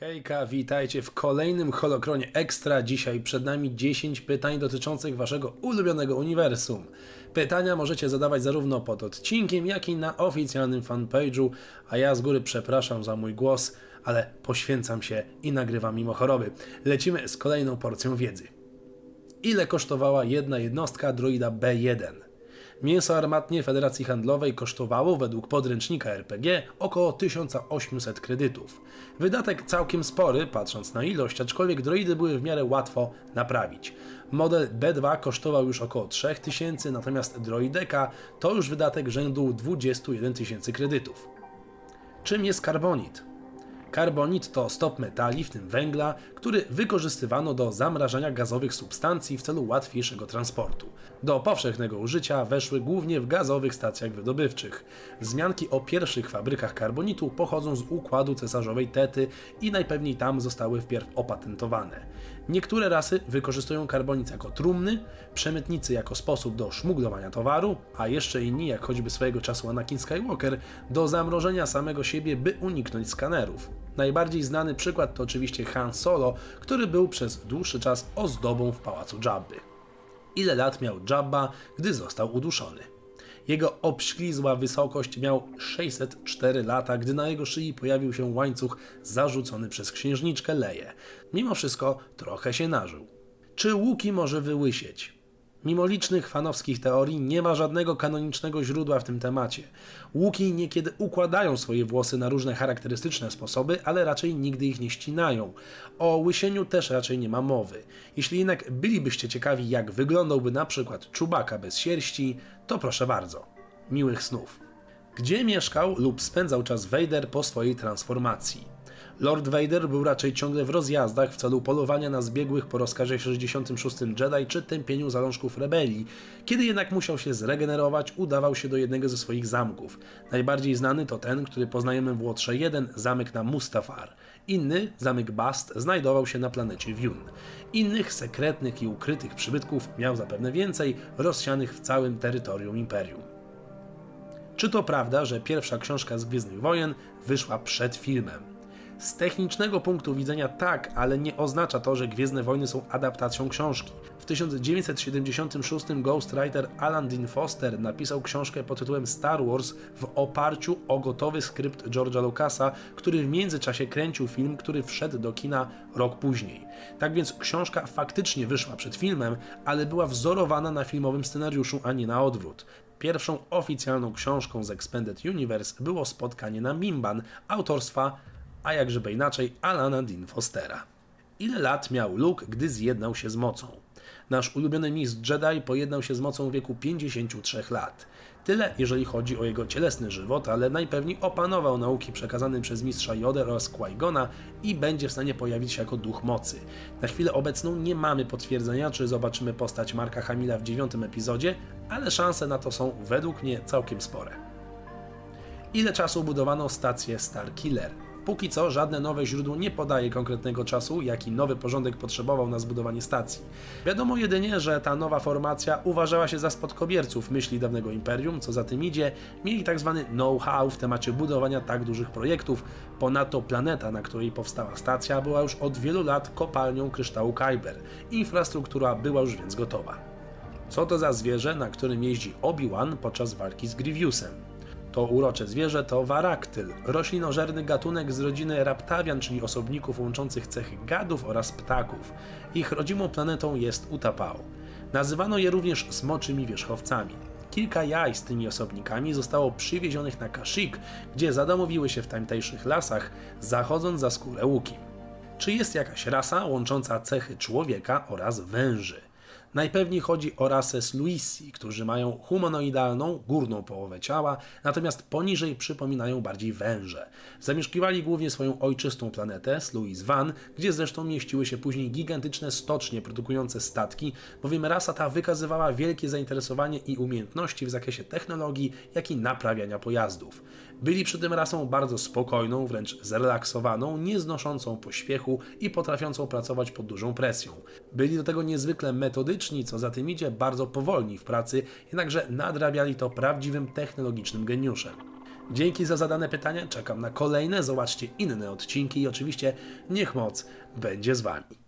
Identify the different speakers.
Speaker 1: Hejka, witajcie w kolejnym Holokronie Extra. Dzisiaj przed nami 10 pytań dotyczących waszego ulubionego uniwersum. Pytania możecie zadawać zarówno pod odcinkiem, jak i na oficjalnym fanpage'u, a ja z góry przepraszam za mój głos, ale poświęcam się i nagrywam mimo choroby. Lecimy z kolejną porcją wiedzy. Ile kosztowała jedna jednostka droida B1? Mięso armatnie Federacji Handlowej kosztowało według podręcznika RPG około 1800 kredytów. Wydatek całkiem spory, patrząc na ilość, aczkolwiek droidy były w miarę łatwo naprawić. Model B2 kosztował już około 3000, natomiast droideka to już wydatek rzędu 21 tysięcy kredytów. Czym jest karbonit? Karbonit to stop metali, w tym węgla, który wykorzystywano do zamrażania gazowych substancji w celu łatwiejszego transportu. Do powszechnego użycia weszły głównie w gazowych stacjach wydobywczych. Wzmianki o pierwszych fabrykach karbonitu pochodzą z układu cesarzowej Tety i najpewniej tam zostały wpierw opatentowane. Niektóre rasy wykorzystują karbonit jako trumny, przemytnicy jako sposób do szmuglowania towaru, a jeszcze inni, jak choćby swojego czasu Anakin Skywalker, do zamrożenia samego siebie, by uniknąć skanerów. Najbardziej znany przykład to oczywiście Han Solo, który był przez dłuższy czas ozdobą w pałacu Jabby. Ile lat miał Jabba, gdy został uduszony? Jego obślizła wysokość miał 604 lata, gdy na jego szyi pojawił się łańcuch zarzucony przez księżniczkę Leję. Mimo wszystko trochę się nażył. Czy Łuki może wyłysieć? Mimo licznych fanowskich teorii nie ma żadnego kanonicznego źródła w tym temacie. Łuki niekiedy układają swoje włosy na różne charakterystyczne sposoby, ale raczej nigdy ich nie ścinają. O łysieniu też raczej nie ma mowy. Jeśli jednak bylibyście ciekawi jak wyglądałby na przykład czubaka bez sierści, to proszę bardzo. Miłych snów. Gdzie mieszkał lub spędzał czas Vader po swojej transformacji? Lord Vader był raczej ciągle w rozjazdach w celu polowania na zbiegłych po rozkazie 66 Jedi czy tępieniu zalążków rebelii. Kiedy jednak musiał się zregenerować, udawał się do jednego ze swoich zamków. Najbardziej znany to ten, który poznajemy w Łotrze 1, zamek na Mustafar. Inny, zamek Bast, znajdował się na planecie Wjun. Innych sekretnych i ukrytych przybytków miał zapewne więcej, rozsianych w całym terytorium Imperium. Czy to prawda, że pierwsza książka z Gwiezdnych Wojen wyszła przed filmem? Z technicznego punktu widzenia tak, ale nie oznacza to, że Gwiezdne Wojny są adaptacją książki. W 1976 ghostwriter Alan Dean Foster napisał książkę pod tytułem Star Wars w oparciu o gotowy skrypt George'a Lucasa, który w międzyczasie kręcił film, który wszedł do kina rok później. Tak więc książka faktycznie wyszła przed filmem, ale była wzorowana na filmowym scenariuszu, a nie na odwrót. Pierwszą oficjalną książką z Expanded Universe było spotkanie na Mimban autorstwa a jakżeby inaczej Alana Dean Fostera. Ile lat miał Luke, gdy zjednał się z mocą? Nasz ulubiony mistrz Jedi pojednał się z mocą w wieku 53 lat. Tyle, jeżeli chodzi o jego cielesny żywot, ale najpewniej opanował nauki przekazane przez mistrza Yoda oraz Qui-Gona i będzie w stanie pojawić się jako duch mocy. Na chwilę obecną nie mamy potwierdzenia, czy zobaczymy postać Marka Hamila w dziewiątym epizodzie, ale szanse na to są według mnie całkiem spore. Ile czasu budowano stację Starkiller? Póki co żadne nowe źródło nie podaje konkretnego czasu, jaki nowy porządek potrzebował na zbudowanie stacji. Wiadomo jedynie, że ta nowa formacja uważała się za spadkobierców myśli dawnego imperium, co za tym idzie, mieli tak zwany know-how w temacie budowania tak dużych projektów. Ponadto planeta, na której powstała stacja, była już od wielu lat kopalnią kryształu Kyber. Infrastruktura była już więc gotowa. Co to za zwierzę, na którym jeździ Obi-Wan podczas walki z Grievousem? To urocze zwierzę to waraktyl, roślinożerny gatunek z rodziny raptawian, czyli osobników łączących cechy gadów oraz ptaków. Ich rodzimą planetą jest Utapao. Nazywano je również smoczymi wierzchowcami. Kilka jaj z tymi osobnikami zostało przywiezionych na Kashyyyk, gdzie zadomowiły się w tamtejszych lasach, zachodząc za skórę łukiem. Czy jest jakaś rasa łącząca cechy człowieka oraz węży? Najpewniej chodzi o rasę Sluisi, którzy mają humanoidalną, górną połowę ciała, natomiast poniżej przypominają bardziej węże. Zamieszkiwali głównie swoją ojczystą planetę, Sluis Van, gdzie zresztą mieściły się później gigantyczne stocznie produkujące statki, bowiem rasa ta wykazywała wielkie zainteresowanie i umiejętności w zakresie technologii, jak i naprawiania pojazdów. Byli przy tym rasą bardzo spokojną, wręcz zrelaksowaną, nieznoszącą pośpiechu i potrafiącą pracować pod dużą presją. Byli do tego niezwykle metodyczni, co za tym idzie bardzo powolni w pracy, jednakże nadrabiali to prawdziwym technologicznym geniuszem. Dzięki za zadane pytania, czekam na kolejne, zobaczcie inne odcinki i oczywiście niech moc będzie z Wami.